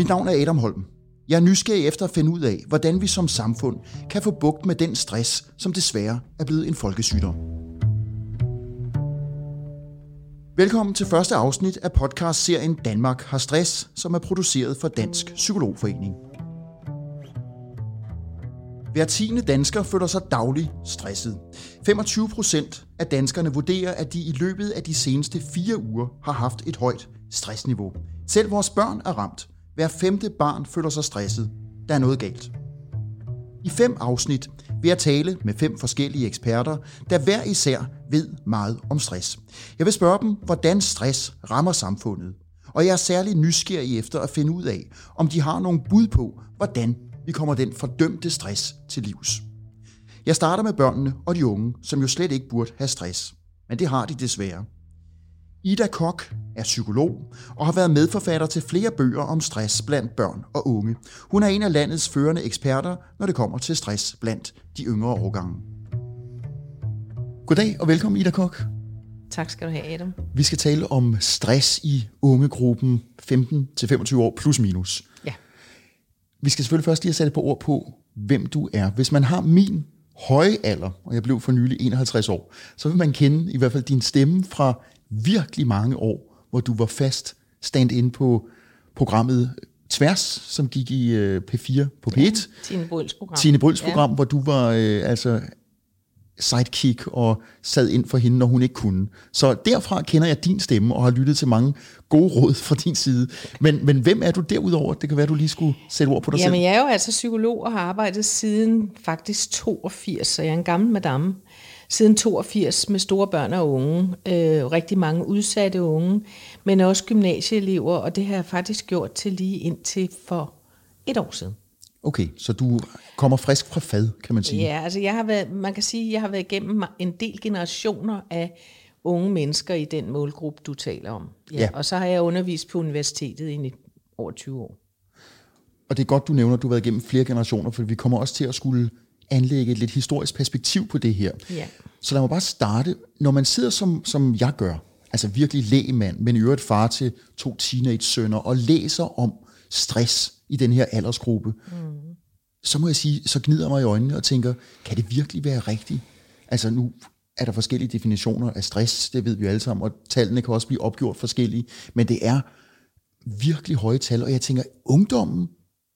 Mit navn er Adam Holm. Jeg er nysgerrig efter at finde ud af, hvordan vi som samfund kan få bugt med den stress, som desværre er blevet en folkesygdom. Velkommen til første afsnit af podcast-serien Danmark har stress, som er produceret for Dansk Psykologforening. Hver tiende dansker føler sig dagligt stresset. 25 procent af danskerne vurderer, at de i løbet af de seneste fire uger har haft et højt stressniveau. Selv vores børn er ramt. Hver femte barn føler sig stresset. Der er noget galt. I fem afsnit vil jeg tale med fem forskellige eksperter, der hver især ved meget om stress. Jeg vil spørge dem, hvordan stress rammer samfundet. Og jeg er særlig nysgerrig efter at finde ud af, om de har nogle bud på, hvordan vi kommer den fordømte stress til livs. Jeg starter med børnene og de unge, som jo slet ikke burde have stress. Men det har de desværre. Ida Kok er psykolog og har været medforfatter til flere bøger om stress blandt børn og unge. Hun er en af landets førende eksperter, når det kommer til stress blandt de yngre årgange. Goddag og velkommen Ida Kok. Tak skal du have, Adam. Vi skal tale om stress i ungegruppen 15-25 år plus minus. Ja. Vi skal selvfølgelig først lige have sat på ord på, hvem du er. Hvis man har min høje alder, og jeg blev for nylig 51 år, så vil man kende i hvert fald din stemme fra virkelig mange år, hvor du var fast stand ind på programmet Tværs, som gik i øh, P4 på P1. Ja, Tine Bryls program. Tine Bryls program, ja. hvor du var øh, altså sidekick og sad ind for hende, når hun ikke kunne. Så derfra kender jeg din stemme og har lyttet til mange gode råd fra din side. Men, men hvem er du derudover? Det kan være, du lige skulle sætte ord på dig Jamen, selv. jeg er jo altså psykolog og har arbejdet siden faktisk 82, så jeg er en gammel madame. Siden 82 med store børn og unge, øh, rigtig mange udsatte unge, men også gymnasieelever, og det har jeg faktisk gjort til lige indtil for et år siden. Okay, så du kommer frisk fra fad, kan man sige. Ja, altså jeg har været, man kan sige, jeg har været igennem en del generationer af unge mennesker i den målgruppe, du taler om. Ja, Ja. Og så har jeg undervist på universitetet i over 20 år. Og det er godt, du nævner, at du har været igennem flere generationer, for vi kommer også til at skulle anlægge et lidt historisk perspektiv på det her. Ja. Så lad mig bare starte. Når man sidder som, som jeg gør, altså virkelig lægemand, men i øvrigt far til to teenage-sønner, og læser om stress i den her aldersgruppe, mm. så må jeg sige, så gnider jeg mig i øjnene og tænker, kan det virkelig være rigtigt? Altså nu er der forskellige definitioner af stress, det ved vi alle sammen, og tallene kan også blive opgjort forskellige, men det er virkelig høje tal, og jeg tænker, ungdommen,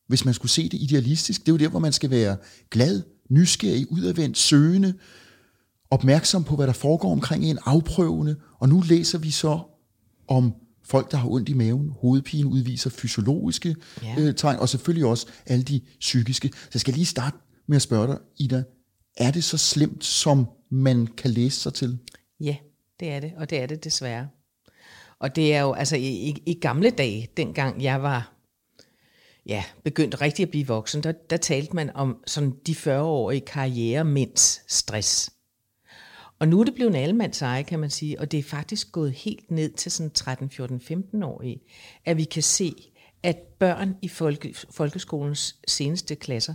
hvis man skulle se det idealistisk, det er jo der, hvor man skal være glad, nysgerrig, udadvendt, søgende, opmærksom på, hvad der foregår omkring en, afprøvende, og nu læser vi så om folk, der har ondt i maven, hovedpine udviser fysiologiske Ja. øh, tegn, og selvfølgelig også alle de psykiske. Så jeg skal lige starte med at spørge dig, Ida, er det så slemt, som man kan læse sig til? Ja, det er det, og det er det desværre. Og det er jo, altså i, i, i gamle dage, dengang jeg var ja, begyndt rigtig at blive voksen, der, der talte man om sådan de 40-årige karriere mens stress. Og nu er det blevet en almands eje, kan man sige, og det er faktisk gået helt ned til sådan 13, 14, 15-årige, at vi kan se, at børn i folke, folkeskolens seneste klasser,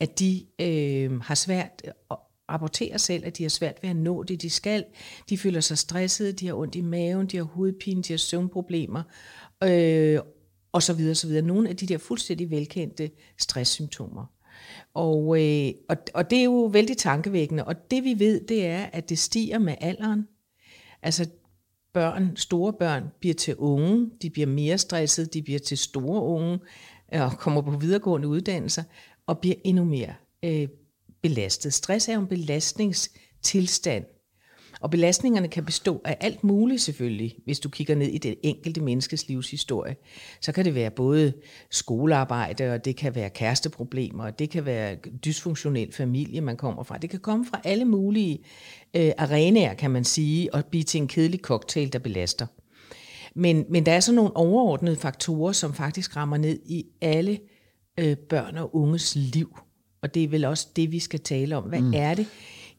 at de øh, har svært øh, at rapportere selv, at de har svært ved at nå det, de skal. De føler sig stressede, de har ondt i maven, de har hovedpine, de har søvnproblemer, øh, og så videre, så videre. Nogle af de der fuldstændig velkendte stresssymptomer. Og, øh, og, og det er jo vældig tankevækkende, og det vi ved, det er, at det stiger med alderen. Altså børn, store børn bliver til unge, de bliver mere stressede, de bliver til store unge, øh, og kommer på videregående uddannelser, og bliver endnu mere øh, belastet. Stress er jo en belastningstilstand, og belastningerne kan bestå af alt muligt selvfølgelig, hvis du kigger ned i det enkelte menneskes livshistorie. Så kan det være både skolearbejde, og det kan være kæresteproblemer, og det kan være dysfunktionel familie, man kommer fra. Det kan komme fra alle mulige øh, arenaer, kan man sige, og blive til en kedelig cocktail, der belaster. Men, men der er så nogle overordnede faktorer, som faktisk rammer ned i alle øh, børn og unges liv. Og det er vel også det, vi skal tale om. Hvad mm. er det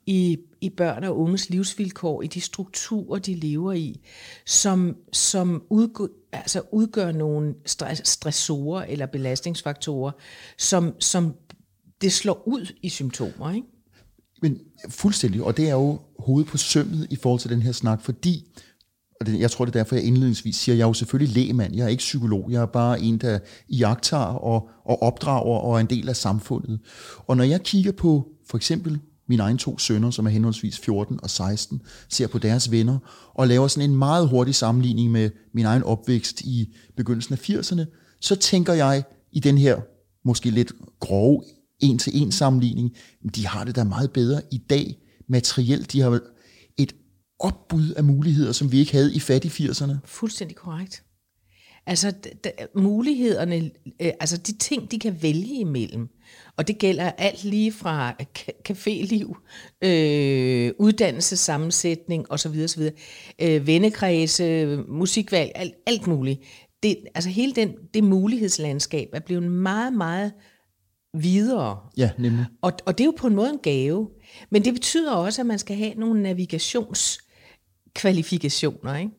i, i børn og unges livsvilkår, i de strukturer, de lever i, som, som udgør, altså udgør nogle stress, stressorer eller belastningsfaktorer, som, som det slår ud i symptomer. Ikke? Men fuldstændig, og det er jo hovedet på sømmet i forhold til den her snak, fordi og det, jeg tror, det er derfor, jeg indledningsvis siger, jeg er jo selvfølgelig lægmand, jeg er ikke psykolog, jeg er bare en, der iagtager og, og opdrager og er en del af samfundet. Og når jeg kigger på for eksempel mine egne to sønner, som er henholdsvis 14 og 16, ser på deres venner, og laver sådan en meget hurtig sammenligning med min egen opvækst i begyndelsen af 80'erne, så tænker jeg i den her måske lidt grove en-til-en sammenligning, de har det da meget bedre i dag materielt. De har et opbud af muligheder, som vi ikke havde i fattige 80'erne. Fuldstændig korrekt. Altså d- mulighederne, øh, altså de ting, de kan vælge imellem, og det gælder alt lige fra caféliv, øh, uddannelsessammensætning osv. osv. Øh, vennekredse, musikvalg, alt, alt muligt. Det, altså hele den, det mulighedslandskab er blevet meget, meget videre. Ja, nemlig. Og, og det er jo på en måde en gave. Men det betyder også, at man skal have nogle navigationskvalifikationer, ikke?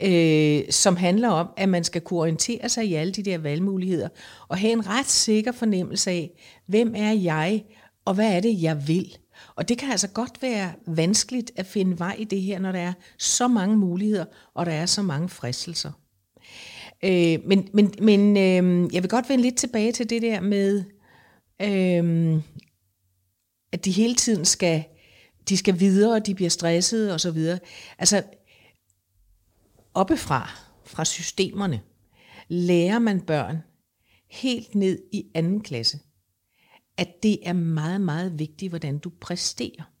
Øh, som handler om, at man skal kunne orientere sig i alle de der valgmuligheder, og have en ret sikker fornemmelse af, hvem er jeg, og hvad er det, jeg vil. Og det kan altså godt være vanskeligt at finde vej i det her, når der er så mange muligheder, og der er så mange fristelser. Øh, men men, men øh, jeg vil godt vende lidt tilbage til det der med, øh, at de hele tiden skal, de skal videre, og de bliver stressede og så videre. Altså, oppefra, fra systemerne, lærer man børn helt ned i anden klasse, at det er meget, meget vigtigt, hvordan du præsterer.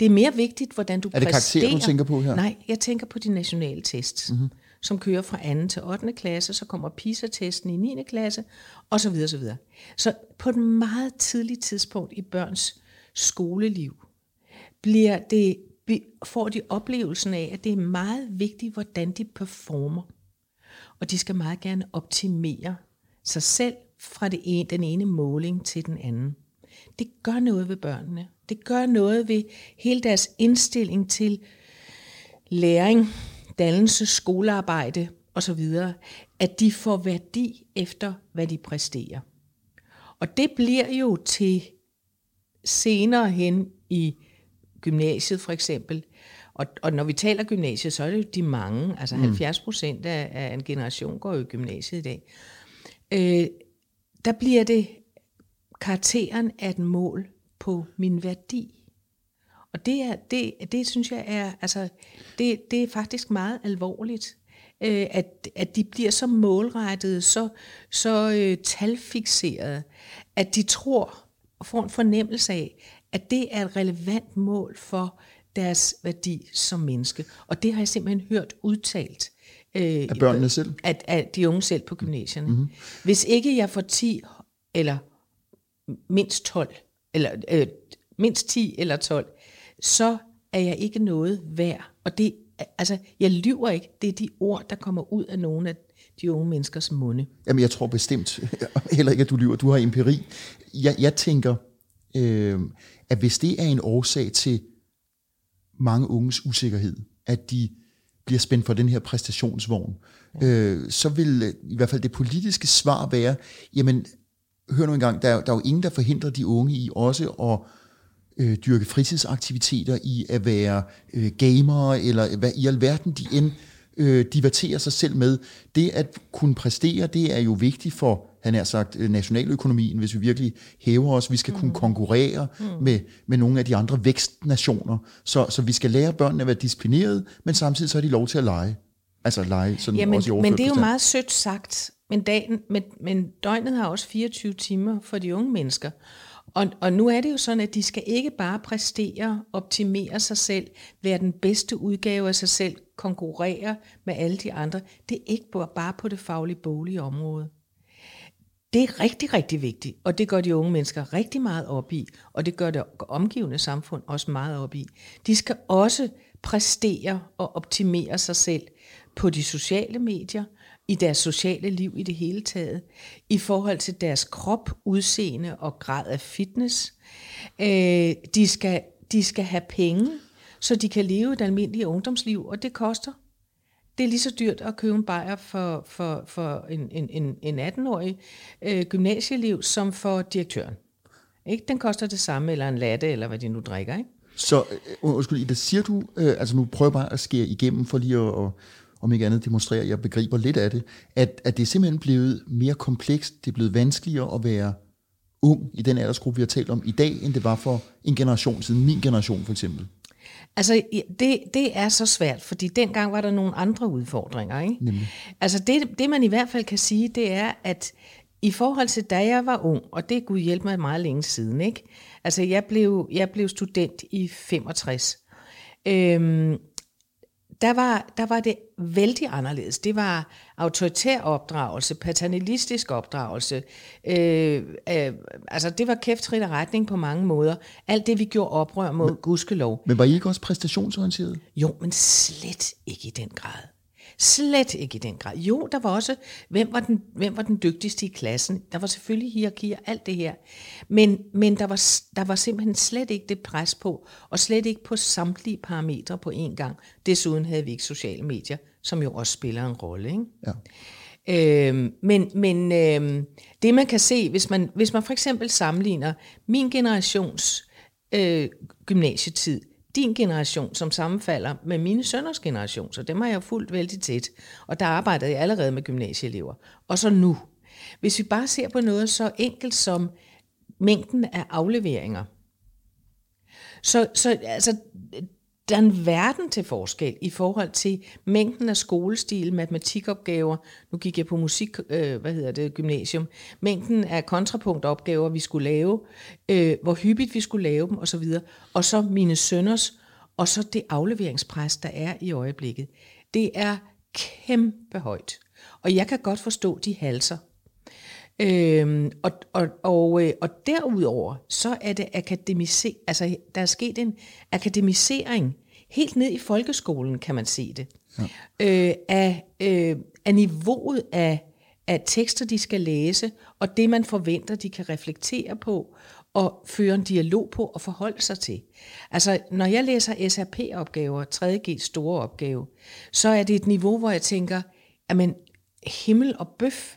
Det er mere vigtigt, hvordan du præsterer. Er det karakterer, du tænker på her? Nej, jeg tænker på de nationale tests, mm-hmm. som kører fra 2. til 8. klasse, så kommer PISA-testen i 9. klasse, og så videre, så videre. Så på et meget tidligt tidspunkt i børns skoleliv, bliver det, får de oplevelsen af, at det er meget vigtigt, hvordan de performer. Og de skal meget gerne optimere sig selv fra det ene, den ene måling til den anden. Det gør noget ved børnene. Det gør noget ved hele deres indstilling til læring, dannelse, skolearbejde osv., at de får værdi efter, hvad de præsterer. Og det bliver jo til senere hen i gymnasiet for eksempel, og, og når vi taler gymnasiet, så er det jo de mange, altså mm. 70 procent af, af en generation går jo i gymnasiet i dag. Øh, der bliver det karakteren af et mål på min værdi. Og det, er, det, det synes jeg er, altså, det, det er faktisk meget alvorligt, øh, at, at de bliver så målrettede, så, så øh, talfixerede, at de tror og får en fornemmelse af, at det er et relevant mål for deres værdi som menneske. Og det har jeg simpelthen hørt udtalt. Øh, af børnene selv? At, at de unge selv på gymnasierne. Mm-hmm. Hvis ikke jeg får 10 eller mindst 12, eller øh, mindst 10 eller 12, så er jeg ikke noget værd. Og det, altså, jeg lyver ikke. Det er de ord, der kommer ud af nogle af de unge menneskers munde. Jamen, jeg tror bestemt heller ikke, at du lyver. Du har empiri. Jeg, jeg tænker, øh, at hvis det er en årsag til mange unges usikkerhed, at de bliver spændt for den her præstationsvogn, ja. øh, så vil øh, i hvert fald det politiske svar være, jamen, hør nu engang, der, der er jo ingen, der forhindrer de unge i også at øh, dyrke fritidsaktiviteter, i at være øh, gamere, eller hvad i alverden de end øh, diverterer sig selv med. Det at kunne præstere, det er jo vigtigt for, han har sagt, øh, nationaløkonomien, hvis vi virkelig hæver os. Vi skal mm. kunne konkurrere mm. med, med nogle af de andre vækstnationer. Så, så vi skal lære børnene at være disciplineret, men samtidig så har de lov til at lege. Altså lege sådan ja, men, også i Men det er jo meget sødt sagt. Men, dagen, men, men døgnet har også 24 timer for de unge mennesker. Og, og nu er det jo sådan, at de skal ikke bare præstere, optimere sig selv, være den bedste udgave af sig selv, konkurrere med alle de andre. Det er ikke bare på det faglige bolige område. Det er rigtig, rigtig vigtigt, og det gør de unge mennesker rigtig meget op i, og det gør det omgivende samfund også meget op i. De skal også præstere og optimere sig selv på de sociale medier, i deres sociale liv i det hele taget, i forhold til deres krop, udseende og grad af fitness. Øh, de, skal, de skal have penge, så de kan leve et almindeligt ungdomsliv, og det koster. Det er lige så dyrt at købe en bajer for, for, for en, en, en, en 18-årig øh, gymnasieliv, som for direktøren. Ikke? Den koster det samme, eller en latte, eller hvad de nu drikker. Ikke? Så uh, undskyld, Ida, siger du, øh, altså nu prøver jeg bare at skære igennem for lige at, at om ikke andet demonstrere, at jeg begriber lidt af det, at, at det er simpelthen blevet mere komplekst, det er blevet vanskeligere at være ung i den aldersgruppe, vi har talt om i dag, end det var for en generation siden, min generation for eksempel. Altså, det, det er så svært, fordi dengang var der nogle andre udfordringer. Ikke? Nemlig. Altså, det, det man i hvert fald kan sige, det er, at i forhold til da jeg var ung, og det kunne hjælpe mig meget længe siden, ikke? Altså, jeg blev, jeg blev student i 65. Øhm, der var, der var det vældig anderledes. Det var autoritær opdragelse, paternalistisk opdragelse. Øh, øh, altså, det var kæftrit retning på mange måder. Alt det, vi gjorde oprør mod, men, gudskelov. Men var I ikke også præstationsorienteret? Jo, men slet ikke i den grad. Slet ikke i den grad. Jo, der var også, hvem var den, hvem var den dygtigste i klassen? Der var selvfølgelig hierarkier, alt det her. Men, men der, var, der var simpelthen slet ikke det pres på, og slet ikke på samtlige parametre på én gang. Desuden havde vi ikke sociale medier, som jo også spiller en rolle. Ikke? Ja. Øhm, men men øhm, det man kan se, hvis man, hvis man for eksempel sammenligner min generations øh, gymnasietid din generation, som sammenfalder med mine sønners generation, så dem har jeg fulgt vældig tæt. Og der arbejdede jeg allerede med gymnasieelever. Og så nu. Hvis vi bare ser på noget så enkelt som mængden af afleveringer, så, så altså, der er en verden til forskel i forhold til mængden af skolestil, matematikopgaver, nu gik jeg på musik, øh, hvad hedder det, gymnasium, mængden af kontrapunktopgaver, vi skulle lave, øh, hvor hyppigt vi skulle lave dem osv., og så mine sønners, og så det afleveringspres, der er i øjeblikket. Det er kæmpe højt. Og jeg kan godt forstå de halser. Øhm, og, og, og, øh, og derudover, så er det akademise, altså der er sket en akademisering helt ned i folkeskolen, kan man se det, ja. øh, af, øh, af niveauet af, af tekster, de skal læse, og det, man forventer, de kan reflektere på, og føre en dialog på og forholde sig til. Altså, når jeg læser SRP-opgaver, 3.G store opgave, så er det et niveau, hvor jeg tænker, men himmel og bøf,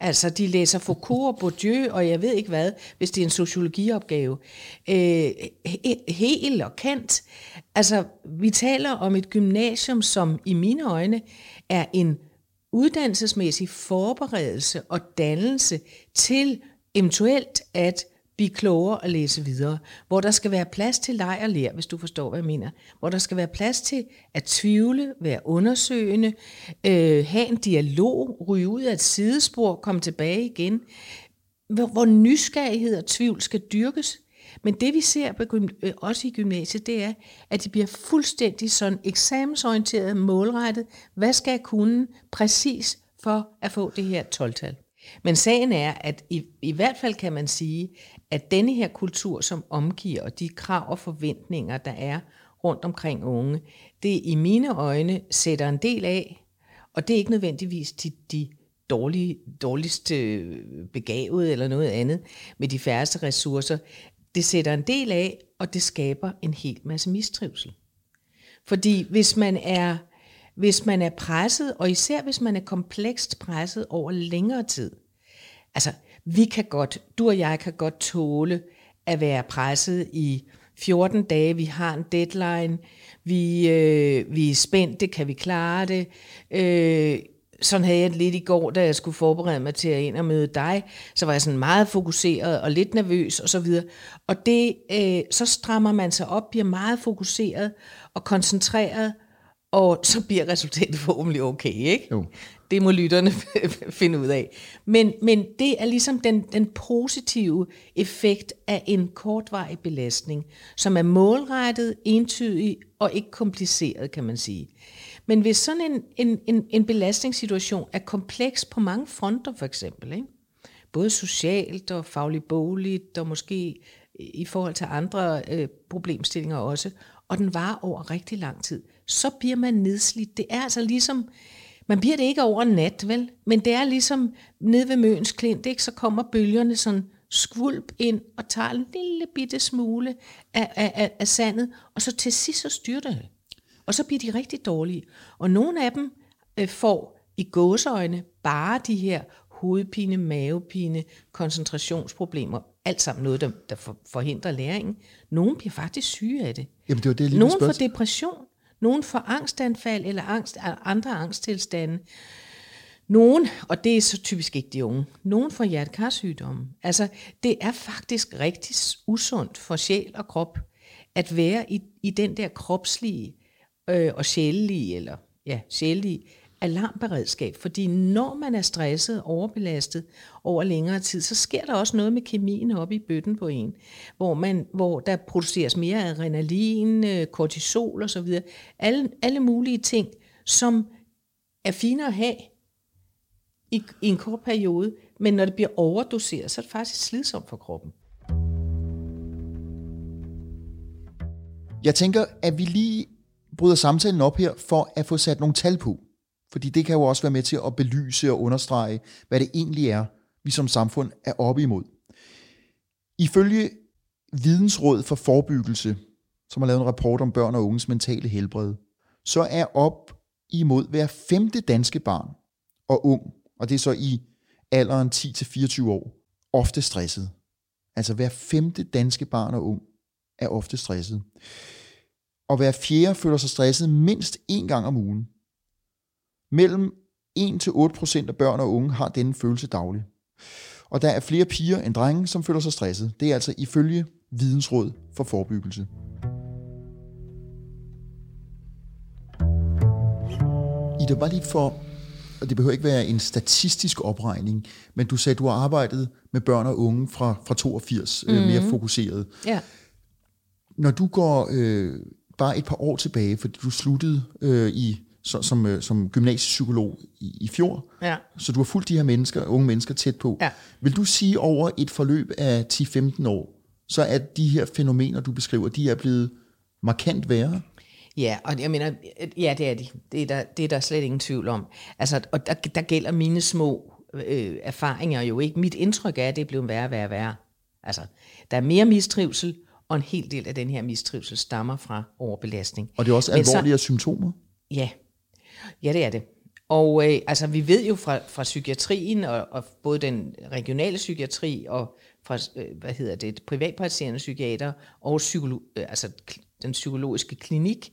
Altså, de læser Foucault og Bourdieu, og jeg ved ikke hvad, hvis det er en sociologiopgave. Øh, Hegel og Kant. Altså, vi taler om et gymnasium, som i mine øjne er en uddannelsesmæssig forberedelse og dannelse til eventuelt at blive klogere og læse videre, hvor der skal være plads til leg og lær, hvis du forstår, hvad jeg mener. Hvor der skal være plads til at tvivle, være undersøgende, øh, have en dialog, ryge ud af et sidespor, komme tilbage igen. Hvor, hvor nysgerrighed og tvivl skal dyrkes. Men det vi ser på, øh, også i gymnasiet, det er, at de bliver fuldstændig sådan eksamensorienteret, målrettet. Hvad skal jeg kunne præcis for at få det her 12-tal? Men sagen er, at i, i hvert fald kan man sige, at denne her kultur, som omgiver, og de krav og forventninger, der er rundt omkring unge, det i mine øjne sætter en del af, og det er ikke nødvendigvis de, de dårlige, dårligst øh, begavede eller noget andet, med de færreste ressourcer. Det sætter en del af, og det skaber en hel masse mistrivsel. Fordi hvis man er, hvis man er presset, og især hvis man er komplekst presset over længere tid, altså vi kan godt, du og jeg kan godt tåle at være presset i 14 dage, vi har en deadline, vi, øh, vi er spændte, kan vi klare det? Øh, sådan havde jeg det lidt i går, da jeg skulle forberede mig til at ind og møde dig, så var jeg sådan meget fokuseret og lidt nervøs og så videre. Og det, øh, så strammer man sig op, bliver meget fokuseret og koncentreret, og så bliver resultatet forhåbentlig okay, ikke? Jo. Det må lytterne finde ud af. Men, men det er ligesom den, den positive effekt af en kortvarig belastning, som er målrettet, entydig og ikke kompliceret, kan man sige. Men hvis sådan en, en, en, en belastningssituation er kompleks på mange fronter, for eksempel, ikke? både socialt og fagligt bogligt, og måske i forhold til andre øh, problemstillinger også, og den var over rigtig lang tid, så bliver man nedslidt. Det er altså ligesom, man bliver det ikke over nat, vel? Men det er ligesom ned ved Møns Klint, ikke? så kommer bølgerne sådan skvulp ind og tager en lille bitte smule af, af, af, af sandet, og så til sidst så styrter det. Og så bliver de rigtig dårlige. Og nogle af dem øh, får i gåseøjne bare de her hovedpine, mavepine, koncentrationsproblemer, alt sammen noget, der, der forhindrer læringen. Nogle bliver faktisk syge af det. Jamen, det var det, lige Nogen ville får depression, nogen får angstanfald eller angst, andre angsttilstande. Nogen, og det er så typisk ikke de unge, nogen får hjertekarsygdomme. Altså, det er faktisk rigtig usundt for sjæl og krop at være i, i den der kropslige øh, og sjælelige, eller ja, sjælelige alarmberedskab. Fordi når man er stresset, overbelastet over længere tid, så sker der også noget med kemien oppe i bøtten på en, hvor, man, hvor der produceres mere adrenalin, øh, kortisol osv. Alle, alle mulige ting, som er fine at have i, i en kort periode, men når det bliver overdoseret, så er det faktisk slidsomt for kroppen. Jeg tænker, at vi lige bryder samtalen op her for at få sat nogle tal på. Fordi det kan jo også være med til at belyse og understrege, hvad det egentlig er, vi som samfund er oppe imod. Ifølge Vidensråd for Forebyggelse, som har lavet en rapport om børn og unges mentale helbred, så er op imod hver femte danske barn og ung, og det er så i alderen 10-24 år, ofte stresset. Altså hver femte danske barn og ung er ofte stresset. Og hver fjerde føler sig stresset mindst én gang om ugen. Mellem 1-8% af børn og unge har denne følelse dagligt. Og der er flere piger end drenge, som føler sig stresset. Det er altså ifølge Vidensråd for Forebyggelse. Ida, bare lige for, og det behøver ikke være en statistisk opregning, men du sagde, du har arbejdet med børn og unge fra, fra 82, mm-hmm. øh, mere fokuseret. Ja. Når du går øh, bare et par år tilbage, fordi du sluttede øh, i, så, som, øh, som gymnasiepsykolog i, i fjor, Ja. så du har fulgt de her mennesker, unge mennesker tæt på. Ja. Vil du sige over et forløb af 10-15 år, så er de her fænomener, du beskriver, de er blevet markant værre? Ja, og jeg mener, ja, det er de. Det er der, det er der slet ingen tvivl om. Altså, og der, der gælder mine små øh, erfaringer jo ikke. Mit indtryk er, at det er blevet værre, værre, værre. Altså, der er mere mistrivsel, og en hel del af den her mistrivsel stammer fra overbelastning. Og det er også Men så- alvorligere symptomer? Ja, ja det er det. Og øh, altså, vi ved jo fra, fra psykiatrien, og, og både den regionale psykiatri, og fra, øh, hvad hedder det, privatpraktiserende psykiater, og psykolo, øh, altså, den psykologiske klinik,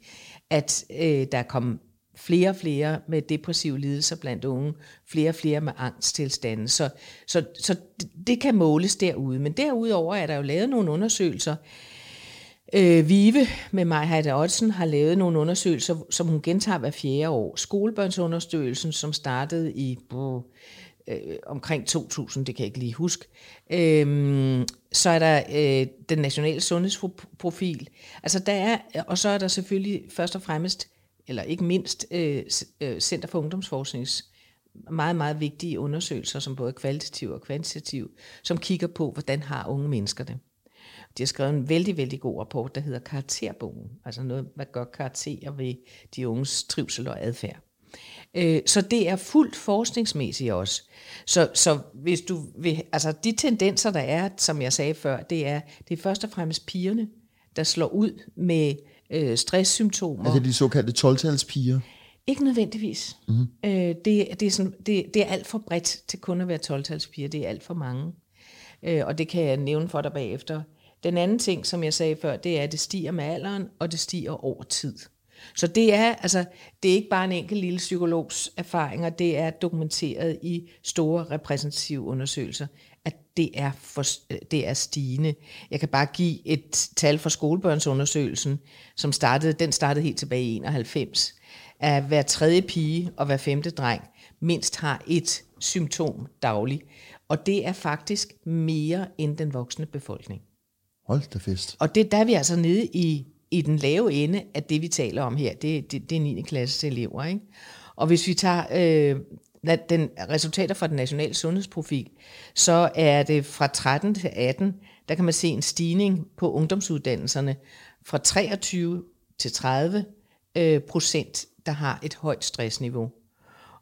at øh, der kom flere og flere med depressive lidelser blandt unge, flere og flere med angsttilstande. Så, så, så det, det kan måles derude. Men derudover er der jo lavet nogle undersøgelser, Øh, Øh, Vive med mig, Heide Ottsen har lavet nogle undersøgelser, som hun gentager hver fjerde år. Skolebørnsundersøgelsen, som startede i øh, omkring 2000, det kan jeg ikke lige huske. Øh, så er der øh, den nationale sundhedsprofil. Altså der er, og så er der selvfølgelig først og fremmest, eller ikke mindst, øh, øh Center for Ungdomsforsknings meget, meget vigtige undersøgelser, som både er kvalitative og kvantitative, som kigger på, hvordan har unge mennesker det. De har skrevet en vældig, vældig god rapport, der hedder Karakterbogen. Altså noget, hvad gør karakterer ved de unges trivsel og adfærd. Øh, Så det er fuldt forskningsmæssigt også. Så, så hvis du vil, altså de tendenser, der er, som jeg sagde før, det er, det er først og fremmest pigerne, der slår ud med øh, stresssymptomer. Altså de såkaldte 12-talspiger? Ikke nødvendigvis. Mm-hmm. Øh, det, det, er sådan, det, det er alt for bredt til kun at være 12-talspiger. Det er alt for mange. Øh, og det kan jeg nævne for dig bagefter. Den anden ting, som jeg sagde før, det er, at det stiger med alderen, og det stiger over tid. Så det er, altså, det er ikke bare en enkelt lille psykologs erfaringer, det er dokumenteret i store repræsentative undersøgelser, at det er, for, øh, det er stigende. Jeg kan bare give et tal fra skolebørnsundersøgelsen, som startede, den startede helt tilbage i 91, at hver tredje pige og hver femte dreng mindst har et symptom dagligt. Og det er faktisk mere end den voksne befolkning. Hold da fest. Og det, der er vi altså nede i, i den lave ende af det, vi taler om her. Det, det, det er 9. klasses elever. Ikke? Og hvis vi tager øh, den, resultater fra den nationale sundhedsprofil, så er det fra 13 til 18, der kan man se en stigning på ungdomsuddannelserne fra 23 til 30 øh, procent, der har et højt stressniveau.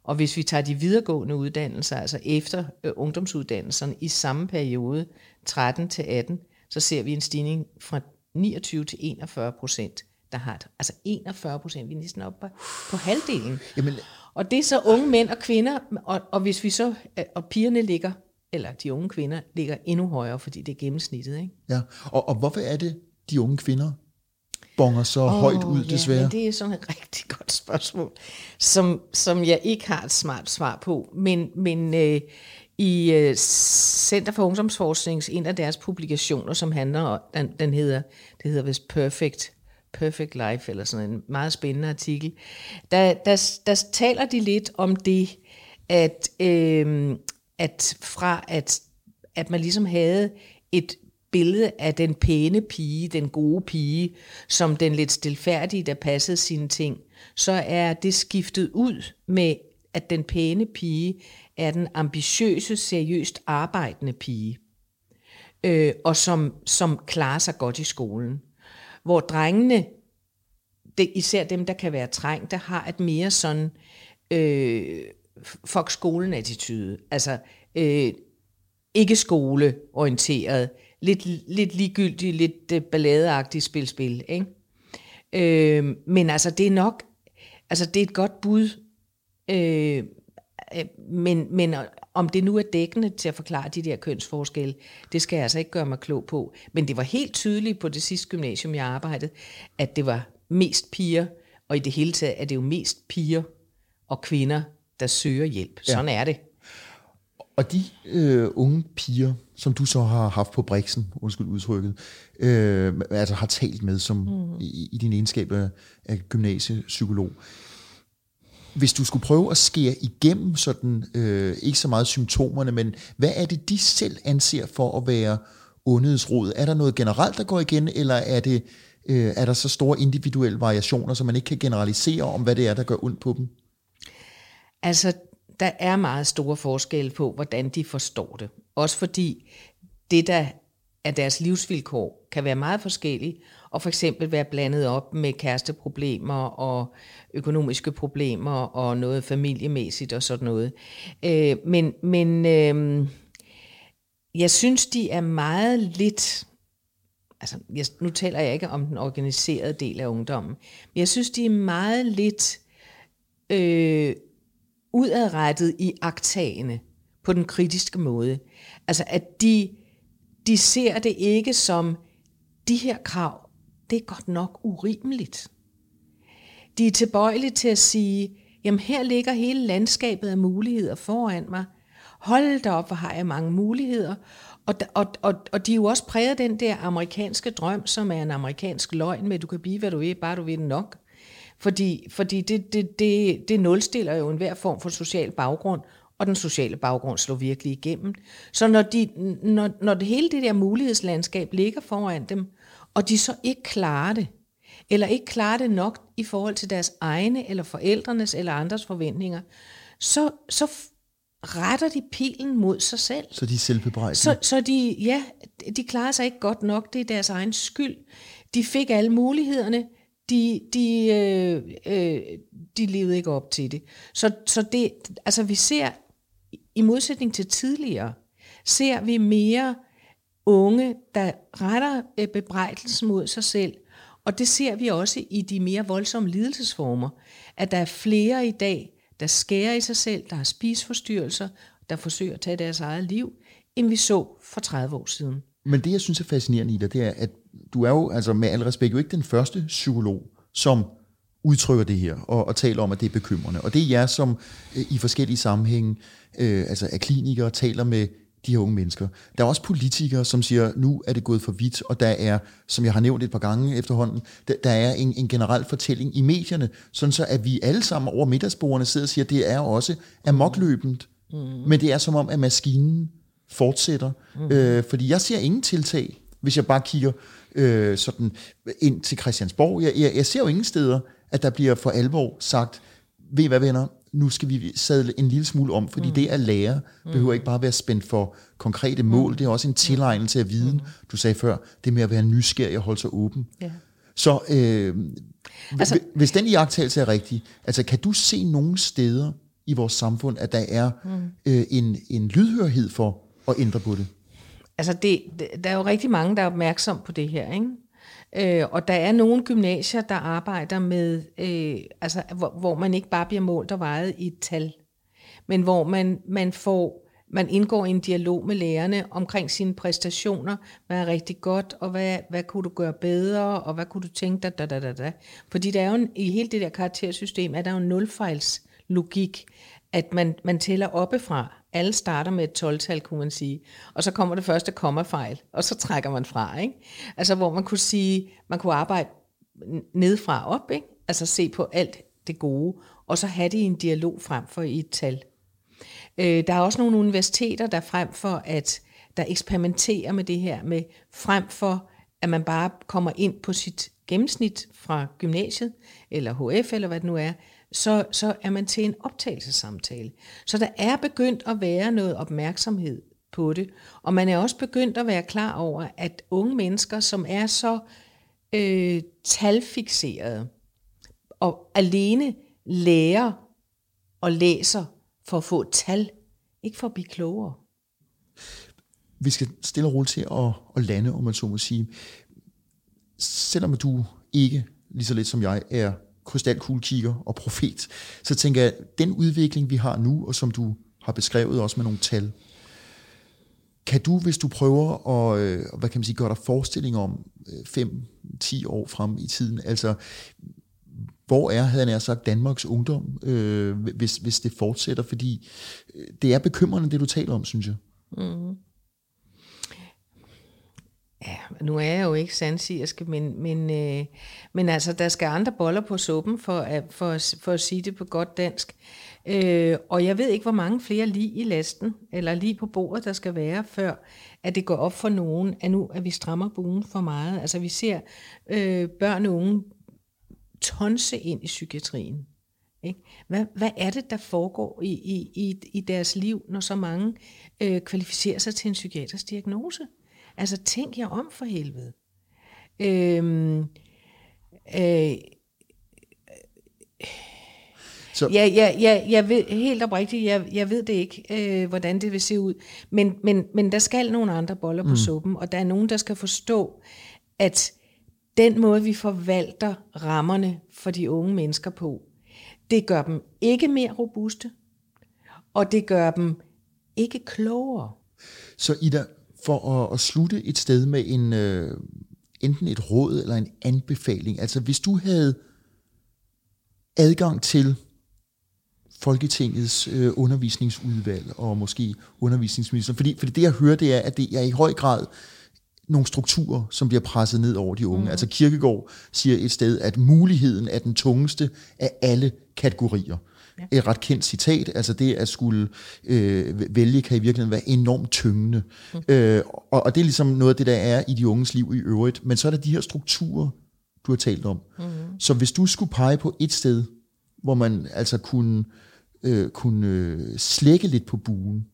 Og hvis vi tager de videregående uddannelser, altså efter øh, ungdomsuddannelserne i samme periode, 13 til 18, så ser vi en stigning fra 29 til 41 procent, der har det. Altså 41 procent, vi er næsten oppe på, på halvdelen. Jamen, Og det er så unge mænd og kvinder, og, og hvis vi så, øh, og pigerne ligger, eller de unge kvinder, ligger endnu højere, fordi det er gennemsnittet. Ikke? ja. Og, og hvorfor er det de unge kvinder, bonger så oh, højt ud, ja, desværre? Men det er sådan et rigtig godt spørgsmål, som, som jeg ikke har et smart svar på. Men, men øh, i øh, Center for Ungdomsforsknings, en af deres publikationer, som handler om, den, den hedder, det hedder vist Perfect, Perfect Life, eller sådan en meget spændende artikel, der, der, der taler de lidt om det, at, øh, at fra at, at man ligesom havde et billede af den pæne pige, den gode pige, som den lidt stilfærdige, der passede sine ting, så er det skiftet ud med, at den pæne pige er den ambitiøse, seriøst arbejdende pige, øh, og som, som klarer sig godt i skolen. Hvor drengene, det, især dem, der kan være trængte, har et mere sådan øh, fuck skolen-attitude. Altså øh, ikke skoleorienteret, lidt, lidt ligegyldigt, lidt øh, balladeagtigt spil-spil. Ikke? Øh, men altså, det er nok, altså det er et godt bud, øh, øh, men, men om det nu er dækkende til at forklare de der kønsforskelle, det skal jeg altså ikke gøre mig klog på. Men det var helt tydeligt på det sidste gymnasium, jeg arbejdede, at det var mest piger, og i det hele taget er det jo mest piger og kvinder, der søger hjælp. Sådan ja. er det. Og de øh, unge piger, som du så har haft på Brixen, undskyld udtrykket, øh, altså har talt med som mm. i, i din egenskab af, af gymnasiepsykolog. Hvis du skulle prøve at skære igennem sådan, øh, ikke så meget symptomerne, men hvad er det, de selv anser for at være ondets rod? Er der noget generelt, der går igen, eller er, det, øh, er der så store individuelle variationer, så man ikke kan generalisere om, hvad det er, der gør ondt på dem? Altså, der er meget store forskelle på, hvordan de forstår det. Også fordi det, der er deres livsvilkår, kan være meget forskellige, og for eksempel være blandet op med kæresteproblemer og økonomiske problemer og noget familiemæssigt og sådan noget. Øh, men men øh, jeg synes, de er meget lidt... Altså, jeg, nu taler jeg ikke om den organiserede del af ungdommen, men jeg synes, de er meget lidt øh, udadrettet i aktagene på den kritiske måde. Altså at de, de ser det ikke som, de her krav, det er godt nok urimeligt. De er tilbøjelige til at sige, jamen her ligger hele landskabet af muligheder foran mig. Hold da op, hvor har jeg mange muligheder. Og, og, og, og de er jo også præget af den der amerikanske drøm, som er en amerikansk løgn med, du kan blive, hvad du vil, bare du vil nok. Fordi, fordi det, det, det, det nulstiller jo enhver form for social baggrund, og den sociale baggrund slår virkelig igennem. Så når, de, når, når det hele det der mulighedslandskab ligger foran dem, og de så ikke klarer det, eller ikke klarer det nok i forhold til deres egne, eller forældrenes, eller andres forventninger, så, så retter de pilen mod sig selv. Så de er selvbebrejdende? Så, så de, ja, de klarer sig ikke godt nok, det er deres egen skyld. De fik alle mulighederne, de, de, øh, øh, de levede ikke op til det. Så, så det, altså vi ser, i modsætning til tidligere, ser vi mere unge, der retter øh, bebrejdelsen mod sig selv, og det ser vi også i de mere voldsomme lidelsesformer, at der er flere i dag, der skærer i sig selv, der har spisforstyrrelser, der forsøger at tage deres eget liv, end vi så for 30 år siden. Men det, jeg synes er fascinerende Ida, det er, at du er jo, altså med al respekt, jo ikke den første psykolog, som udtrykker det her og, og taler om, at det er bekymrende. Og det er jer, som øh, i forskellige sammenhænge, øh, altså er klinikere, taler med de her unge mennesker. Der er også politikere, som siger, nu er det gået for vidt, og der er, som jeg har nævnt et par gange efterhånden, der, der er en, en generel fortælling i medierne, sådan så at vi alle sammen over middagsbordene sidder og siger, at det er også amokløbent. Mm. Men det er som om, at maskinen fortsætter. Mm. Øh, fordi jeg ser ingen tiltag, hvis jeg bare kigger øh, sådan ind til Christiansborg. Jeg, jeg, jeg ser jo ingen steder, at der bliver for alvor sagt, ved I hvad venner, nu skal vi sadle en lille smule om, fordi mm. det at lære behøver ikke bare være spændt for konkrete mål, mm. det er også en tilegnelse af viden. Mm. Du sagde før, det med at være nysgerrig og holde sig åben. Yeah. Så øh, altså, hvis den iagtagelse er rigtig, altså kan du se nogle steder i vores samfund, at der er mm. øh, en, en lydhørhed for at ændre på det? Altså, det, der er jo rigtig mange, der er opmærksom på det her, ikke? Øh, og der er nogle gymnasier, der arbejder med, øh, altså, hvor, hvor man ikke bare bliver målt og vejet i et tal, men hvor man, man får man indgår i en dialog med lærerne omkring sine præstationer. Hvad er rigtig godt, og hvad, hvad kunne du gøre bedre, og hvad kunne du tænke dig, da, da, da, da. Fordi der er jo en, i hele det der karaktersystem, er der jo en nulfejlslogik, at man, man tæller oppefra. Alle starter med et 12-tal, kunne man sige. Og så kommer det første kommafejl, og så trækker man fra. Ikke? Altså hvor man kunne sige, man kunne arbejde nedfra op, ikke? altså se på alt det gode, og så have det i en dialog frem for i et tal. Øh, der er også nogle universiteter, der frem for at der eksperimenterer med det her, med frem for at man bare kommer ind på sit gennemsnit fra gymnasiet, eller HF, eller hvad det nu er, så, så er man til en optagelsessamtale. Så der er begyndt at være noget opmærksomhed på det, og man er også begyndt at være klar over, at unge mennesker, som er så øh, talfixerede, og alene lærer og læser for at få tal, ikke for at blive klogere. Vi skal stille og roligt til at, at lande, om man så må sige. Selvom du ikke, lige så lidt som jeg, er krystalkuglekigger og profet, så tænker jeg, den udvikling, vi har nu, og som du har beskrevet også med nogle tal, kan du, hvis du prøver at øh, hvad kan man sige, gøre dig forestilling om øh, 5-10 år frem i tiden, altså hvor er, havde han sagt, Danmarks ungdom, øh, hvis, hvis det fortsætter? Fordi øh, det er bekymrende, det du taler om, synes jeg. Mm. Ja, nu er jeg jo ikke sandsigerske, men, men, øh, men altså, der skal andre boller på suppen, for at, for, for at sige det på godt dansk. Øh, og jeg ved ikke, hvor mange flere lige i lasten, eller lige på bordet, der skal være, før at det går op for nogen, at nu at vi strammer buen for meget. Altså vi ser øh, børn og unge tonse ind i psykiatrien. Ikke? Hvad, hvad er det, der foregår i, i, i, i deres liv, når så mange øh, kvalificerer sig til en psykiatrisk diagnose? Altså tænk jer om for helvede. Øhm, øh, så. Ja, ja, ja, jeg ved helt oprigtigt, jeg, jeg ved det ikke, øh, hvordan det vil se ud. Men, men, men der skal nogle andre boller på mm. suppen, og der er nogen, der skal forstå, at den måde, vi forvalter rammerne for de unge mennesker på, det gør dem ikke mere robuste, og det gør dem ikke klogere. Så Ida, for at, at slutte et sted med en øh, enten et råd eller en anbefaling, altså hvis du havde adgang til Folketingets øh, undervisningsudvalg og måske undervisningsminister, fordi, fordi det jeg hører, det er, at det er i høj grad nogle strukturer, som bliver presset ned over de unge. Mm. Altså Kirkegaard siger et sted, at muligheden er den tungeste af alle kategorier. Ja. Et ret kendt citat, altså det at skulle øh, vælge kan i virkeligheden være enormt tyngende. Mm. Øh, og, og det er ligesom noget af det, der er i de unges liv i øvrigt. Men så er der de her strukturer, du har talt om. Mm. Så hvis du skulle pege på et sted, hvor man altså kunne, øh, kunne øh, slække lidt på buen,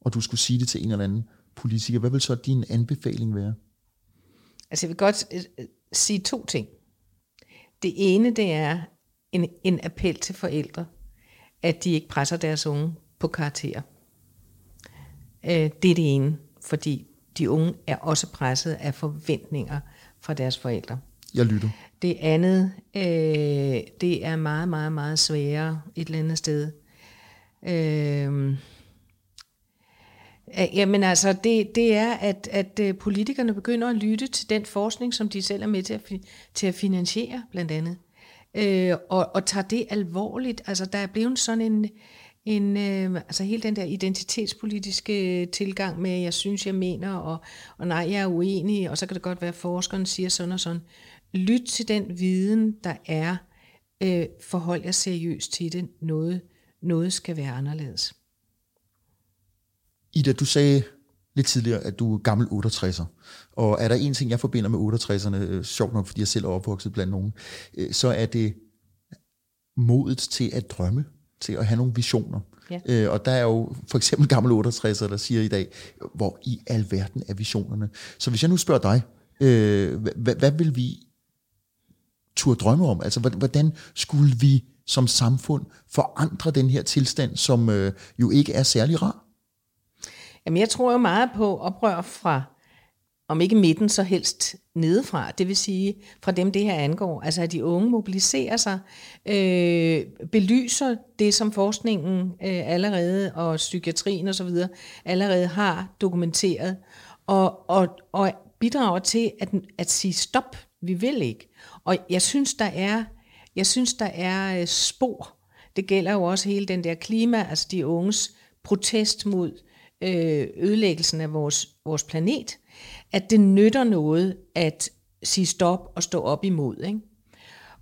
og du skulle sige det til en eller anden politiker, hvad vil så din anbefaling være? Altså jeg vil godt øh, øh, sige to ting. Det ene, det er en, en appel til forældre, at de ikke presser deres unge på karakterer. Øh, det er det ene, fordi de unge er også presset af forventninger fra deres forældre. Jeg lytter. Det andet, øh, det er meget, meget, meget sværere et eller andet sted. Øh, Jamen altså, det, det er, at, at øh, politikerne begynder at lytte til den forskning, som de selv er med til at, til at finansiere, blandt andet. Øh, og, og tager det alvorligt. Altså, der er blevet sådan en, en øh, altså hele den der identitetspolitiske tilgang med, jeg synes, jeg mener, og, og nej, jeg er uenig, og så kan det godt være, at forskeren siger sådan og sådan. Lyt til den viden, der er. Øh, forhold jer seriøst til det. Noget, noget skal være anderledes. Ida, du sagde lidt tidligere, at du er gammel 68'er. Og er der en ting, jeg forbinder med 68'erne, øh, sjovt nok, fordi jeg selv er opvokset blandt nogen, øh, så er det modet til at drømme, til at have nogle visioner. Ja. Øh, og der er jo for eksempel gamle 68'er, der siger i dag, hvor i alverden er visionerne. Så hvis jeg nu spørger dig, hvad, hvad vil vi turde drømme om? Altså, hvordan skulle vi som samfund forandre den her tilstand, som jo ikke er særlig rar? Jamen, jeg tror jo meget på oprør fra om ikke midten, så helst nedefra, det vil sige fra dem, det her angår. Altså at de unge mobiliserer sig, øh, belyser det, som forskningen øh, allerede, og psykiatrien osv. allerede har dokumenteret, og, og, og bidrager til at, at sige stop, vi vil ikke. Og jeg synes, der er, jeg synes, der er øh, spor. Det gælder jo også hele den der klima, altså de unges protest mod øh, ødelæggelsen af vores, vores planet, at det nytter noget at sige stop og stå op imod. Ikke?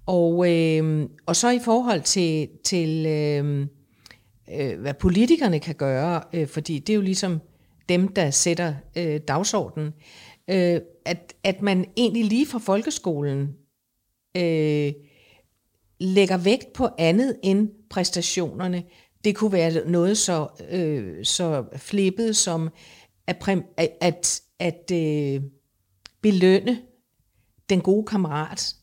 Og, øh, og så i forhold til, til øh, øh, hvad politikerne kan gøre, øh, fordi det er jo ligesom dem, der sætter øh, dagsordenen, øh, at, at man egentlig lige fra folkeskolen øh, lægger vægt på andet end præstationerne. Det kunne være noget så, øh, så flippet som at, præm, at, at, øh, belønne den gode kammerat,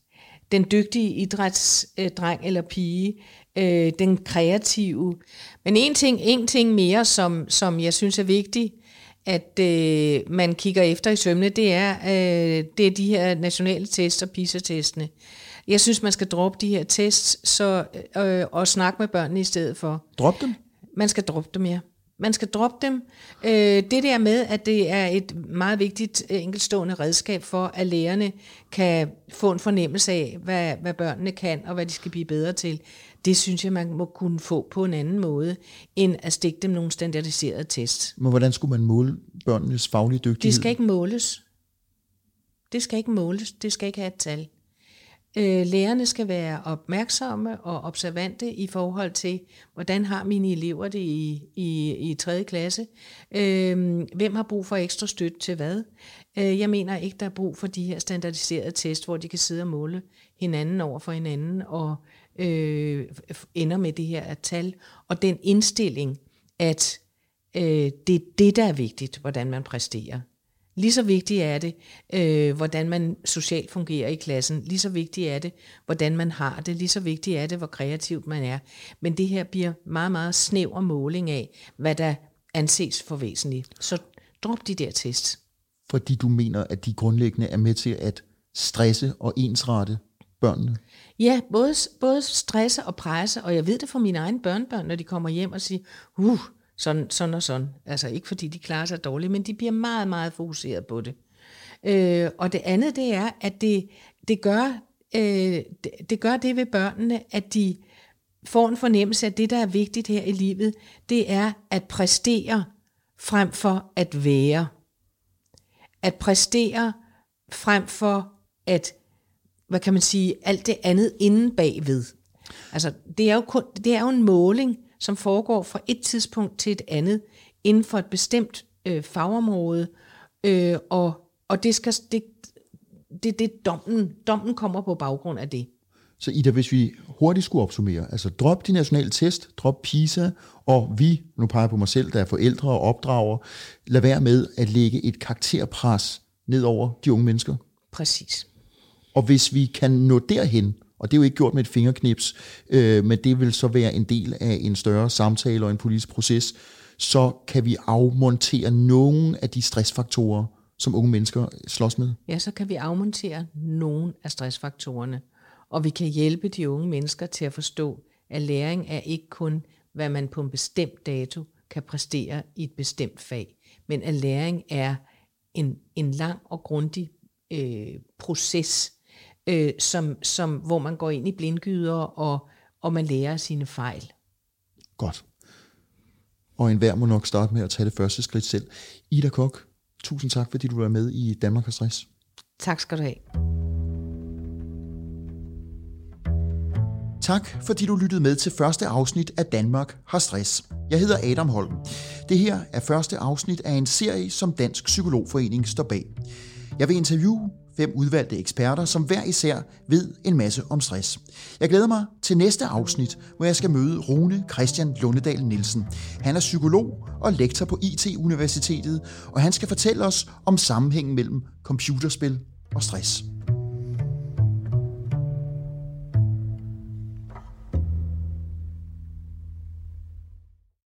den dygtige idrætsdreng øh, eller pige, øh, den kreative. Men en ting, en ting mere, som, som jeg synes er vigtig, at øh, man kigger efter i sømne, det er, øh, det er de her nationale tests og PISA-testene. Jeg synes, man skal droppe de her tests så, øh, og snakke med børnene i stedet for. Drop dem? Man skal droppe dem, ja. Man skal droppe dem. Øh, det der med, at det er et meget vigtigt øh, enkeltstående redskab for, at lærerne kan få en fornemmelse af, hvad, hvad børnene kan, og hvad de skal blive bedre til, det synes jeg, man må kunne få på en anden måde, end at stikke dem nogle standardiserede tests. Men hvordan skulle man måle børnenes faglige dygtighed? Det skal ikke måles. Det skal ikke måles. Det skal ikke have et tal. Øh, lærerne skal være opmærksomme og observante i forhold til, hvordan har mine elever det i, i, i 3. klasse. Øh, hvem har brug for ekstra støtte til hvad? Øh, jeg mener ikke, der er brug for de her standardiserede test, hvor de kan sidde og måle hinanden over for hinanden og øh, ender med det her tal. Og den indstilling, at øh, det er det, der er vigtigt, hvordan man præsterer. Lige så vigtigt er det, øh, hvordan man socialt fungerer i klassen. Lige så vigtigt er det, hvordan man har det. Lige så vigtigt er det, hvor kreativt man er. Men det her bliver meget, meget snæver måling af, hvad der anses for væsentligt. Så drop de der tests. Fordi du mener, at de grundlæggende er med til at stresse og ensrette børnene? Ja, både, både stresse og presse, og jeg ved det fra mine egne børnebørn, når de kommer hjem og siger, uh, sådan, sådan og sådan. Altså ikke fordi de klarer sig dårligt, men de bliver meget, meget fokuseret på det. Øh, og det andet, det er, at det, det, gør, øh, det, det gør det ved børnene, at de får en fornemmelse af, at det, der er vigtigt her i livet, det er at præstere frem for at være. At præstere frem for at, hvad kan man sige, alt det andet inden bagved. Altså, det er jo, kun, det er jo en måling, som foregår fra et tidspunkt til et andet inden for et bestemt øh, fagområde, øh, og, og det skal det, det, det dommen, dommen kommer på baggrund af det. Så Ida, hvis vi hurtigt skulle opsummere, altså drop de nationale test, drop PISA, og vi, nu peger jeg på mig selv, der er forældre og opdrager, lad være med at lægge et karakterpres ned over de unge mennesker. Præcis. Og hvis vi kan nå derhen, og det er jo ikke gjort med et fingerknips, øh, men det vil så være en del af en større samtale og en politisk proces, så kan vi afmontere nogle af de stressfaktorer, som unge mennesker slås med. Ja, så kan vi afmontere nogle af stressfaktorerne, og vi kan hjælpe de unge mennesker til at forstå, at læring er ikke kun, hvad man på en bestemt dato kan præstere i et bestemt fag, men at læring er en, en lang og grundig øh, proces, øh, som, som, hvor man går ind i blindgyder, og, og man lærer sine fejl. Godt. Og enhver må nok starte med at tage det første skridt selv. Ida Kok, tusind tak, fordi du var med i Danmark har stress. Tak skal du have. Tak, fordi du lyttede med til første afsnit af Danmark har stress. Jeg hedder Adam Holm. Det her er første afsnit af en serie, som Dansk Psykologforening står bag. Jeg vil interviewe fem udvalgte eksperter, som hver især ved en masse om stress. Jeg glæder mig til næste afsnit, hvor jeg skal møde Rune Christian Lundedal Nielsen. Han er psykolog og lektor på IT-universitetet, og han skal fortælle os om sammenhængen mellem computerspil og stress.